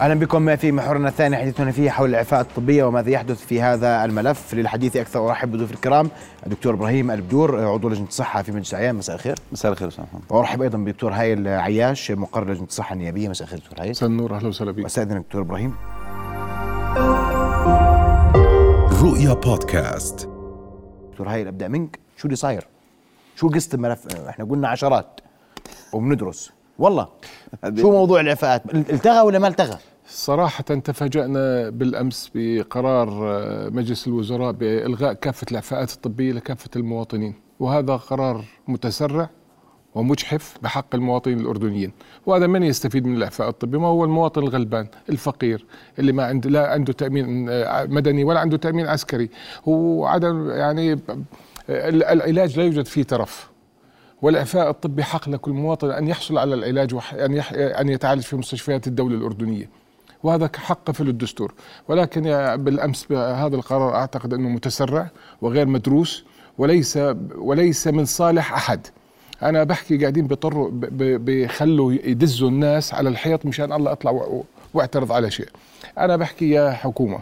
أهلا بكم. في محورنا الثاني حديثنا فيه حول الاعفاء الطبية وماذا يحدث في هذا الملف. للحديث أكثر أرحب بضيوف الكرام الدكتور إبراهيم البدور عضو لجنة الصحة في مجلس العيان مساء الخير. مساء الخير أستاذ محمد. وأرحب أيضا بالدكتور هايل عياش مقرر لجنة الصحة النيابية. مساء الخير دكتور هايل. مساء النور أهلا وسهلا بك. واستاذن الدكتور إبراهيم. رؤيا بودكاست. دكتور هايل أبدأ منك. شو اللي صاير؟ شو قصة الملف؟ إحنا قلنا عشرات وبندرس. والله. شو موضوع الاعفاءات التغى ولا ما التغى؟ صراحة تفاجأنا بالأمس بقرار آه، مجلس الوزراء بإلغاء كافة الإعفاءات الطبية لكافة المواطنين. وهذا قرار متسرع ومجحف بحق المواطنين الأردنيين. وهذا من يستفيد من الإعفاء الطبي؟ ما هو المواطن الغلبان الفقير اللي ما عنده لا عنده تأمين آه، مدني ولا عنده تأمين عسكري. وعدم يعني آه، العلاج لا يوجد فيه ترف. والإعفاء الطبي حق لكل مواطن أن يحصل على العلاج وأن أن يتعالج في مستشفيات الدولة الأردنية. وهذا حق في الدستور. ولكن بالأمس هذا القرار أعتقد أنه متسرع وغير مدروس وليس وليس من صالح أحد. أنا بحكي قاعدين بيضطروا بيخلوا يدزوا الناس على الحيط مشان الله أطلع واعترض على شيء. أنا بحكي يا حكومة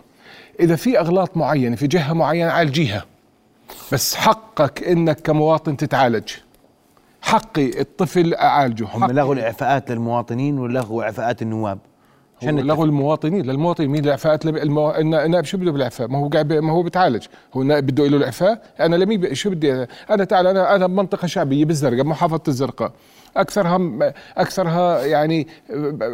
إذا في أغلاط معينة في جهة معينة عالجيها بس حقك إنك كمواطن تتعالج. حقي الطفل أعالجه. هم لغوا الإعفاءات للمواطنين ولغوا إعفاءات النواب. لغوا المواطنين. للمواطنين مين الإعفاءات؟ المو... النائب شو بده بالإعفاء؟ ما هو قاعد ما هو بتعالج. هو النائب بده له الإعفاء. أنا لمين شو بدي أنا تعال أنا أنا بمنطقه شعبية بالزرقاء محافظة الزرقاء. أكثرها أكثرها يعني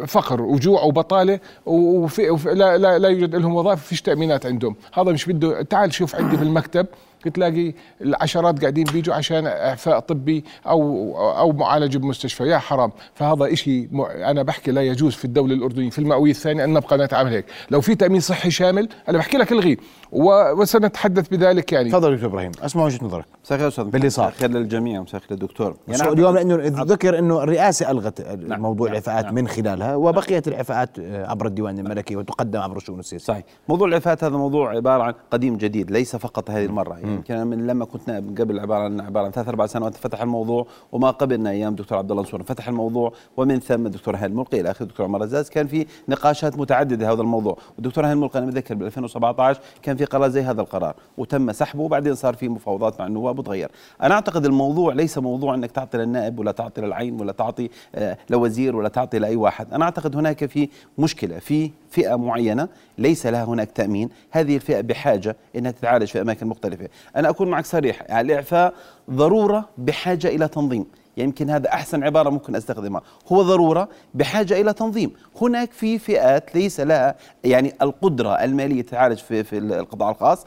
فقر وجوع وبطالة وفي, وفي لا, لا لا يوجد لهم وظائف فيش تأمينات عندهم. هذا مش بده تعال شوف عندي في المكتب بتلاقي العشرات قاعدين بيجوا عشان إعفاء طبي أو أو معالجة بمستشفى. يا حرام. فهذا إشي أنا بحكي لا يجوز في الدولة الأردنية في المئويه الثانية أن نبقى نتعامل هيك. لو في تأمين صحي شامل أنا بحكي لك الغيه وسنتحدث بذلك يعني. تفضل دكتور إبراهيم. أسمع وجهة نظرك. مساء الخير أستاذ. باللي صار. خير للجميع مساء الخير للدكتور. يعني اليوم لأنه ذكر إنه الرئاسة ألغت نعم موضوع نعم الاعفاءات نعم. من خلالها وبقيت الاعفاءات عبر الديوان الملكي وتقدم عبر الشؤون السياسية. صحيح. موضوع الاعفاءات هذا موضوع عبارة عن قديم جديد ليس فقط هذه المرة. يمكن يعني من لما كنت نائب قبل عبارة عن عبارة عن ثلاث أربع سنوات فتح الموضوع وما قبلنا أيام دكتور عبد الله نصور. فتح الموضوع ومن ثم الدكتور هاني الملقي إلى اخره الدكتور عمر الزاز. كان في نقاشات متعددة هذا الموضوع. والدكتور هاني الملقي أنا متذكر ب 2017 كان في قرار زي هذا القرار. وتم سحبه وبعدين صار في مفاوضات مع النواب وتغير. أنا أعتقد الموضوع ليس موضوع إنك تعطي للنائب ولا تعطي للعين ولا تعطي آه، لوزير ولا تعطي لأي واحد. أنا أعتقد هناك في مشكلة في فئة معينة ليس لها هناك تأمين. هذه الفئة بحاجة إنها تتعالج في أماكن مختلفة. أنا أكون معك صريح يعني الإعفاء ضرورة بحاجة إلى تنظيم. يمكن هذا أحسن عبارة ممكن أستخدمها. هو ضرورة بحاجة إلى تنظيم. هناك في فئات ليس لها يعني القدرة المالية تعالج في في القطاع الخاص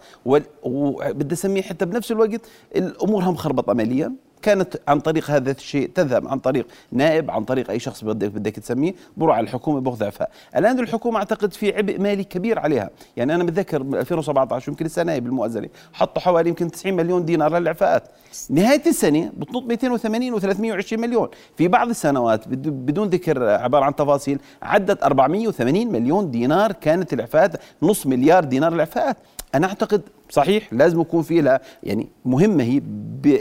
وبدي أسميه حتى بنفس الوقت الأمور مخربطه ماليا. كانت عن طريق هذا الشيء تذهب عن طريق نائب عن طريق أي شخص بدك بدك تسميه بروح على الحكومة اعفاء الآن الحكومة أعتقد في عبء مالي كبير عليها. يعني أنا بتذكر 2017 يمكن لسه نائب المؤذنه حطوا حوالي يمكن 90 مليون دينار للاعفاءات نهاية السنة بتنط 280 و320 مليون. في بعض السنوات بدون ذكر عبارة عن تفاصيل عدت 480 مليون دينار كانت الاعفاءات نص مليار دينار الاعفاءات أنا أعتقد صحيح؟ لازم يكون في لها يعني مهمة هي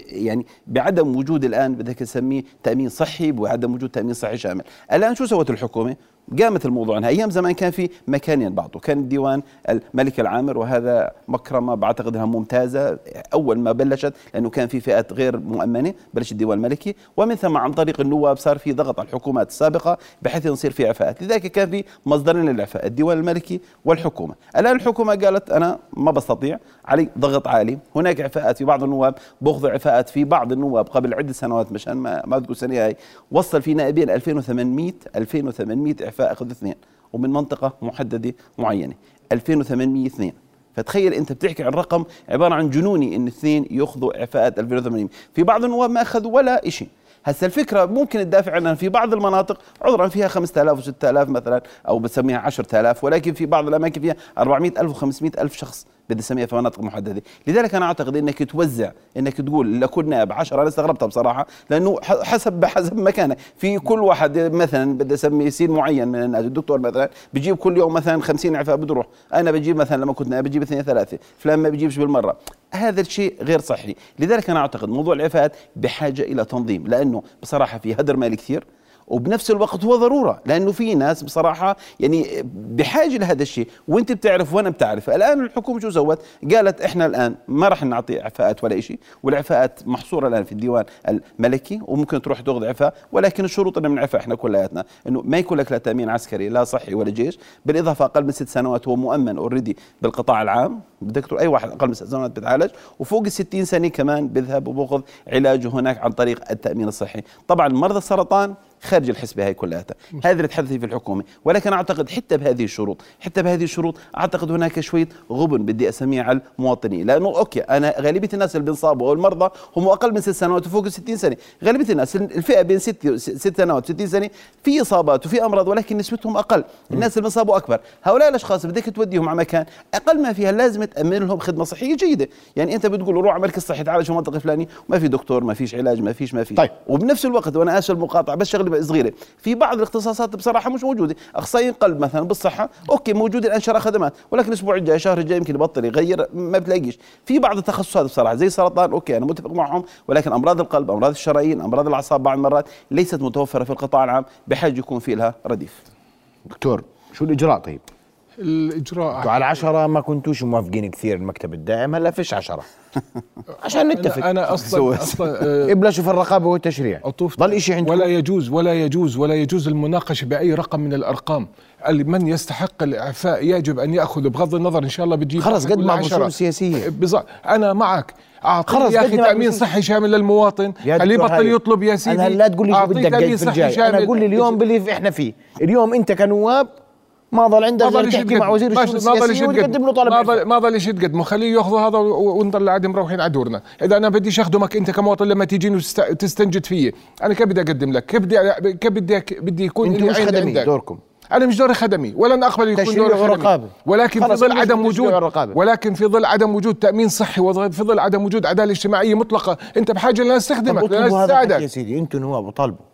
يعني بعدم وجود الآن بدك تسميه تأمين صحي وعدم وجود تأمين صحي شامل. الآن شو سوت الحكومة؟ قامت الموضوع عنها. أيام زمان كان في مكانين بعضه. كان الديوان الملك العامر وهذا مكرمة بعتقد إنها ممتازة. أول ما بلشت لأنه كان في فئات غير مؤمنة بلش الديوان الملكي. ومن ثم عن طريق النواب صار في ضغط على الحكومات السابقة بحيث يصير في اعفاءات لذلك كان في مصدرين للاعفاء الديوان الملكي والحكومة. الآن الحكومة قالت أنا ما بستطيع. علي ضغط عالي. هناك اعفاءات في بعض النواب باخذوا اعفاءات في بعض النواب. قبل عدة سنوات مشان ما ما سنه هاي وصل في نائبين 2800 2800 اعفاء آخذ اثنين ومن منطقة محددة معينة 2800 اثنين. فتخيل أنت بتحكي عن رقم عبارة عن جنوني إن اثنين يأخذوا إعفاءات 2800 في بعض النواب ما أخذوا ولا شيء هسه الفكرة ممكن تدافع عنها في بعض المناطق عذرا فيها 5000 و6000 مثلا أو بسميها 10000 ولكن في بعض الأماكن فيها 400000 و500000 شخص. بدي اسميها في مناطق محددة. لذلك أنا أعتقد إنك توزع إنك تقول لكل نائب 10 أنا استغربتها بصراحة لأنه حسب حسب مكانه. في كل واحد مثلا بدي اسمي سين معين من الناس الدكتور مثلا بجيب كل يوم مثلا 50 اعفاء بده يروح أنا بجيب مثلا لما كنت نائب بجيب اثنين ثلاثة فلان ما بجيبش بالمرة. هذا الشيء غير صحي لذلك أنا أعتقد موضوع الاعفاءات بحاجة إلى تنظيم لأنه بصراحة في هدر مالي كثير. وبنفس الوقت هو ضرورة لأنه في ناس بصراحة يعني بحاجة لهذا الشيء. وأنت بتعرف وأنا بتعرف. الآن الحكومة شو سوت؟ قالت إحنا الآن ما راح نعطي إعفاءات ولا شيء والإعفاءات محصورة الآن في الديوان الملكي وممكن تروح تاخذ إعفاء ولكن الشروط اللي بنعرفها إحنا كلياتنا. إنه ما يكون لك لا تأمين عسكري لا صحي ولا جيش بالإضافة أقل من ست سنوات هو مؤمن already بالقطاع العام. دكتور أي واحد أقل من ست سنوات بتعالج. وفوق ال 60 سنة كمان بيذهب وباخذ علاجه هناك عن طريق التأمين الصحي. طبعا مرضى السرطان خارج الحسبة هاي كلها. هذا اللي تحدث في الحكومة. ولكن أعتقد حتى بهذه الشروط حتى بهذه الشروط أعتقد هناك شوية غبن بدي أسميه على المواطنين. لأنه أوكي أنا غالبية الناس اللي بينصابوا أو المرضى هم أقل من ست سنوات وفوق 60 سنة. غالبية الناس الفئة بين ست ست سنوات و60 سنة في إصابات وفي أمراض ولكن نسبتهم أقل. الناس اللي بينصابوا أكبر. هؤلاء الأشخاص بدك توديهم على مكان أقل ما فيها لازم تأمن لهم خدمة صحية جيدة. يعني أنت بتقول روح على مركز صحي تعالج في المنطقة الفلانية وما في دكتور ما فيش علاج ما فيش ما فيش. طيب. وبنفس الوقت وأنا آسف المقاطعة بس شغلة صغيرة. في بعض الاختصاصات بصراحة مش موجودة. أخصائيين قلب مثلا بالصحة okay موجود الان شرى خدمات ولكن الأسبوع الجاي الشهر الجاي يمكن يبطل يغير ما بتلاقيش. في بعض التخصصات بصراحة زي السرطان okay أنا متفق معهم ولكن أمراض القلب أمراض الشرايين أمراض الأعصاب بعض المرات ليست متوفرة في القطاع العام بحاجه يكون في لها رديف. دكتور شو الإجراء طيب؟ الإجراء. على عشرة ما كنتوش موافقين كثير المكتب الدائم هلا فيش عشرة. عشان نتفق. أنا أصلا أصلا آه، ابلشوا في الرقابة والتشريع. أطوف ضل شيء عندكم؟ ولا يجوز ولا يجوز ولا يجوز المناقشة بأي رقم من الأرقام. اللي من يستحق الإعفاء يجب أن يأخذ بغض النظر إن شاء الله بتجيب خلص قد ما. بالشؤون السياسية. بالظبط أنا معك. اعطيه خلص يا أخي تامين صحي شامل للمواطن خليه يبطل هاي. يطلب يا سيدي. أنا لا تقول لي شو بدك في الجاي أنا. قول لي اليوم باللي إحنا فيه. اليوم أنت كنواب ما ما ضل غير تحكي. مع وزير الشؤون السياسية. وتقدم له طلب ما. ضل ما قد خليه ياخذ هذا ونضل قاعدين مروحين على دورنا إذا أنا بديش اخدمك أنت كمواطن لما تيجيني وتست- تستنجد فيي أنا كيف بدي أقدم لك كيف بدي كيف بدي بدي يكون لي مش خدمي عندك؟ دوركم أنا مش دوري خدمي ولن أقبل يكون دوري خدمي. ولكن في ظل عدم وجود. ولكن في ظل عدم وجود تأمين صحي وفي ظل عدم وجود عدالة اجتماعية مطلقة أنت بحاجة لناس طب تخدمك لناس يا سيدي أنتوا نواب وطالبوا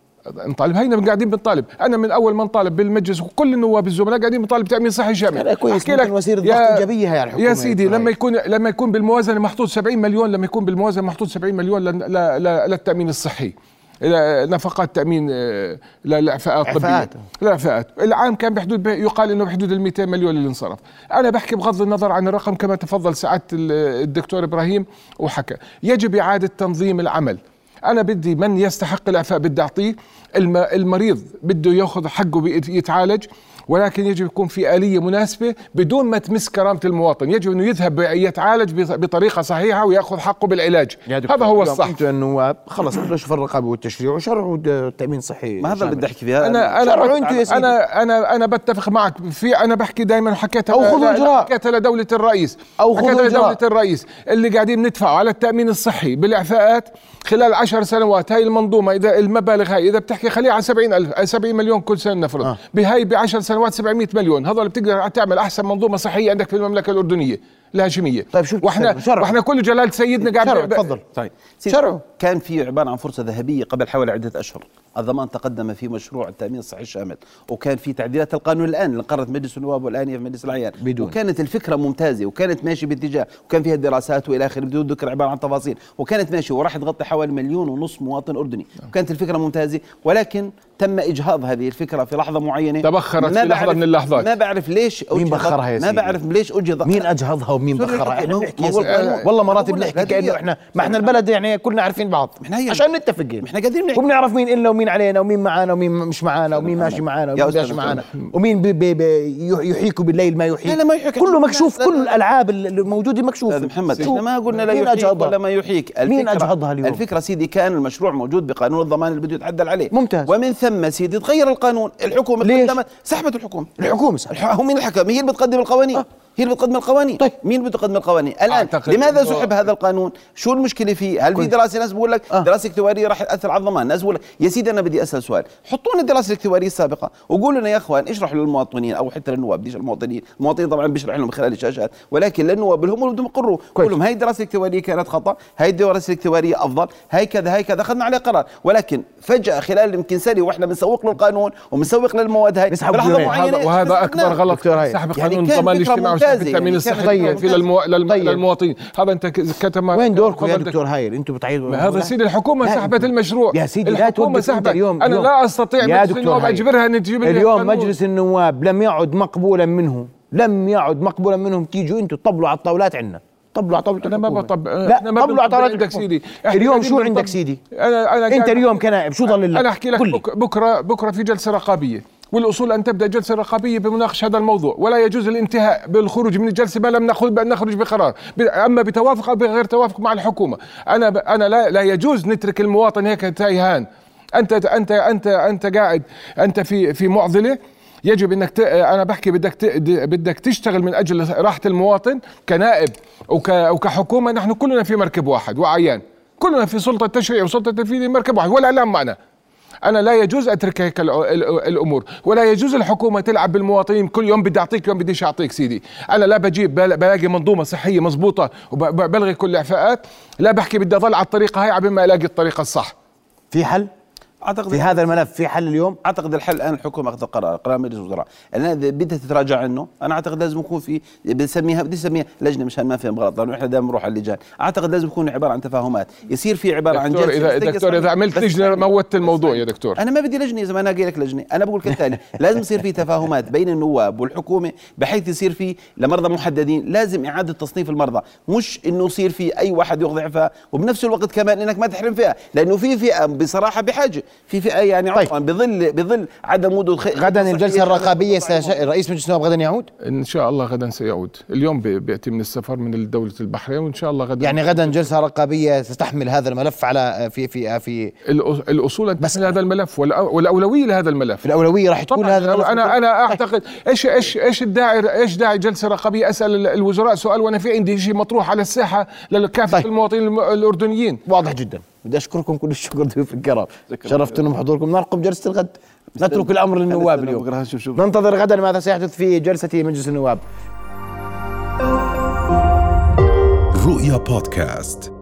نطالب. هينا قاعدين بنطالب. أنا من أول ما نطالب بالمجلس وكل النواب الزملاء قاعدين بنطالب تامين صحي شامل كويس، ممكن لك وسيلة ضغط يا- إيجابية هي على الحكومة يا سيدي هاي. لما يكون لما يكون بالموازنة محطوط 70 مليون لما يكون بالموازنة محطوط 70 مليون للتأمين الصحي. نفقات تأمين آه، للاعفاءات الطبيه إعفاءات. الاعفاءات العام كان بحدود يقال إنه بحدود ال 200 مليون اللي انصرف أنا بحكي بغض النظر عن الرقم كما تفضل سعادة ال- الدكتور إبراهيم وحكى. يجب إعادة تنظيم العمل. أنا بدي من يستحق الاعفاء بدي أعطيه. المريض بده ياخذ حقه يتعالج ولكن يجب يكون في آلية مناسبة بدون ما تمس كرامة المواطن. يجب أنه يذهب يتعالج بط- بطريقة صحيحة ويأخذ حقه بالعلاج. يا دكتور هذا هو الصح. أنتوا النواب خلص بلشوا في الرقابه والتشريع وشرعوا د- تامين صحي. ما هذا اللي. بدي أحكي فيها. أنا أنا شرعوا أنتوا يا سيدي. أنا أنا أنا بتفق معك. في أنا بحكي دائما حكيتها أو خذوا إجراء. حكيتها لدوله الرئيس. أو خذوا. لدوله الرئيس. اللي قاعدين ندفعوا على التأمين الصحي بالإعفاءات خلال عشر سنوات. هاي المنظومة إذا المبالغ هاي إذا بتحكي خليها على 70 ألف 70 مليون كل سنة نفرض آه. بهاي ب 10 سنوات 700 مليون هذول بتقدر تعمل أحسن منظومة صحية عندك في المملكة الأردنية الهاشمية طيب شو وإحنا. وإحنا كل جلاله سيدنا قاعد شرعوا تفضل طيب شرعوا. كان في عبارة عن فرصة ذهبية قبل حوالي عدة أشهر الضمان تقدم في مشروع التأمين الصحي الشامل وكان في تعديلات القانون الآن اللي قررت مجلس النواب والآن في مجلس العيان بدون. وكانت الفكرة ممتازة وكانت ماشية باتجاه وكان فيها دراسات وإلى آخره بدون ذكر عبارة عن تفاصيل وكانت ماشية وراح تغطي حوالي مليون ونص مواطن أردني وكانت الفكرة ممتازة ولكن تم إجهاض هذه الفكرة في لحظة معينة تبخرت ما في بعرف- من اللحظات. ما بعرف ليش مين بخرها يا ما سيدي؟ بعرف ليش اجهض مين أجهضها ومين بخرها إحنا ما بنحكي ما القانون. والله مرات بنحكي كأنه. إحنا ما إحنا البلد يعني كلنا عارفين بعض إحنا هي. عشان نتفق. إحنا قاعدين نحكي وبنعرف مين إلنا ومين علينا ومين معانا ومين مش معانا ومين ماشي معانا ومين ماشي معانا. ومين بي بي بي يحيك بالليل ما يحيك لا ما يحيك. كله مكشوف كل لا. الالعاب الموجودة مكشوفة أستاذ محمد؟ إحنا ما قلنا لا أجهضها؟ ولا ما يحييك مين أجهضها اليوم؟ الفكرة سيدي كان المشروع موجود بقانون الضمان اللي بده يتعدل عليه ممتاز. ومن ثم سيدي تغير القانون الحكومة؟ قدمت سحبت الحكومة الحكومة سحبت. هو مين الحكم هي اللي بتقدم القوانين آه. هي اللي بتقدم القوانين. طيب. مين بده يقدم القوانين؟ الآن لماذا سحب هذا القانون؟ شو المشكلة فيه؟ هل في. دراسة ناس بقول لك آه. دراسة اكتواريه راح تأثر على الضمان؟ ناس بقول لك يا سيدي أنا بدي أسأل سؤال. حطوا لنا الدراسة الاكتواريه السابقة وقولوا لنا يا أخوان اشرحوا للمواطنين أو حتى للنواب بديش المواطنين. المواطنين طبعا بيشرح لهم من خلال الشاشات ولكن للنواب اللي هم اللي بدهم يقروا. قول لهم هاي الدراسة الاكتواريه كانت خطأ هاي الدراسة الاكتواريه أفضل هاي كذا هاي كذا أخذنا عليه قرار. ولكن فجأة خلال يمكن سنة وإحنا بنسوق للقانون وبنسوق للمواد هاي. نسحب وهذا أكبر. غلط هاي. سحب يعني قانون كان الضمان الاجتماعي ممتازة في التامين يعني الصحي طيب. في للمو... للم... طيب. للمواطنين هذا أنت كتم وين دوركم يا دكتور هاير أنتم بتعيدوا هذا سيدي الحكومة سحبت المشروع. يا سيدي الحكومة سحبت. اليوم أنا لا أستطيع يا مجلس دكتور النواب. أجبرها أن تجيب لي اليوم. مجلس النواب لم يعد مقبولا منه لم يعد مقبولا منهم. تيجوا أنتم تطبلوا على الطاولات عندنا. طبلوا على طاولة أنا ما. بطب لا ما طبلوا على طاولات عندك. سيدي. اليوم شو. عندك سيدي؟ أنا أنا أنت اليوم كنائب. شو ضل لك؟ أنا أحكي لك بكره بكرة في جلسة رقابية. والأصول أن تبدأ جلسة رقابية بمناقشة هذا الموضوع ولا يجوز الانتهاء بالخروج من الجلسة ما لم ناخذ نخرج بقرار. أما بتوافق أو بغير توافق مع الحكومة. أنا ب... أنا لا لا يجوز نترك المواطن هيك تايهان. انت انت انت أنت قاعد أنت في في معضلة. يجب إنك ت... أنا بحكي بدك ت... بدك تشتغل من أجل راحة المواطن كنائب وك... وكحكومه نحن كلنا في مركب واحد وعيان كلنا في سلطة تشريع وسلطة تنفيذيه مركب واحد ولا معنا أنا لا يجوز أترك هيك ال- ال- الأمور ولا يجوز الحكومة تلعب بالمواطنين كل يوم بدي أعطيك يوم بديش أعطيك سيدي. أنا لا بجيب بل- بلاقي منظومة صحية مزبوطه وبلغي كل الإعفاءات لا بحكي بدي أضل على الطريقة هاي عبين ما ألاقي الطريقة الصح. في حل؟ أعتقد في هذا الملف في حل اليوم؟ أعتقد الحل الآن الحكومة اخذ قرار قرار مجلس الوزراء. الان إذا بدها تتراجع عنه أنا أعتقد لازم يكون في بنسميها بدي أسميها لجنة مشان ما فيها غلط لأنه إحنا دائما نروح على اللجان. أعتقد لازم يكون عبارة عن تفاهمات. يصير في عبارة عن دكتور جلسة اذا دكتور إذا عملت لجنة موتت الموضوع يا دكتور. أنا ما بدي لجنة إذا ما أنا لك لجنة. أنا بقول كالتالي لازم يصير في تفاهمات بين النواب والحكومة بحيث يصير في لمرضى محددين. لازم إعادة تصنيف المرضى. مش إنه يصير في أي واحد ياخذ اعفاء وبنفس الوقت كمان إنك ما تحرم فئه لأنه في فئة بصراحة بحاجة. في فئة يعني طيب. عفوا بظل بظل عدم وجود خ- غدا الجلسة الرقابية سيش... رئيس مجلس النواب غدا يعود؟ إن شاء الله غدا سيعود. اليوم بي- بيأتي من السفر من دولة البحرين وإن شاء الله غدا يعني غدا جلسة رقابية ستحمل هذا الملف على في في في الأص- الأصول أن بس- تحمل هذا الملف والأ- والأولوية لهذا الملف. في الأولوية راح تكون هذا الملف. أنا أنا اعتقد إيش إيش إيش الداعي إيش داعي جلسة رقابية؟ أسأل ال- الوزراء سؤال وأنا في عندي شيء مطروح على الساحة لكافه طيب. المواطنين الم- الأردنيين. واضح جدا. بدي أشكركم كل الشكر ضيوف الكرام. شرفتنا بحضوركم. نرقب جلسة الغد. نترك الأمر للنواب اليوم. ننتظر غدا ماذا سيحدث في جلسة مجلس النواب. رؤيا بودكاست.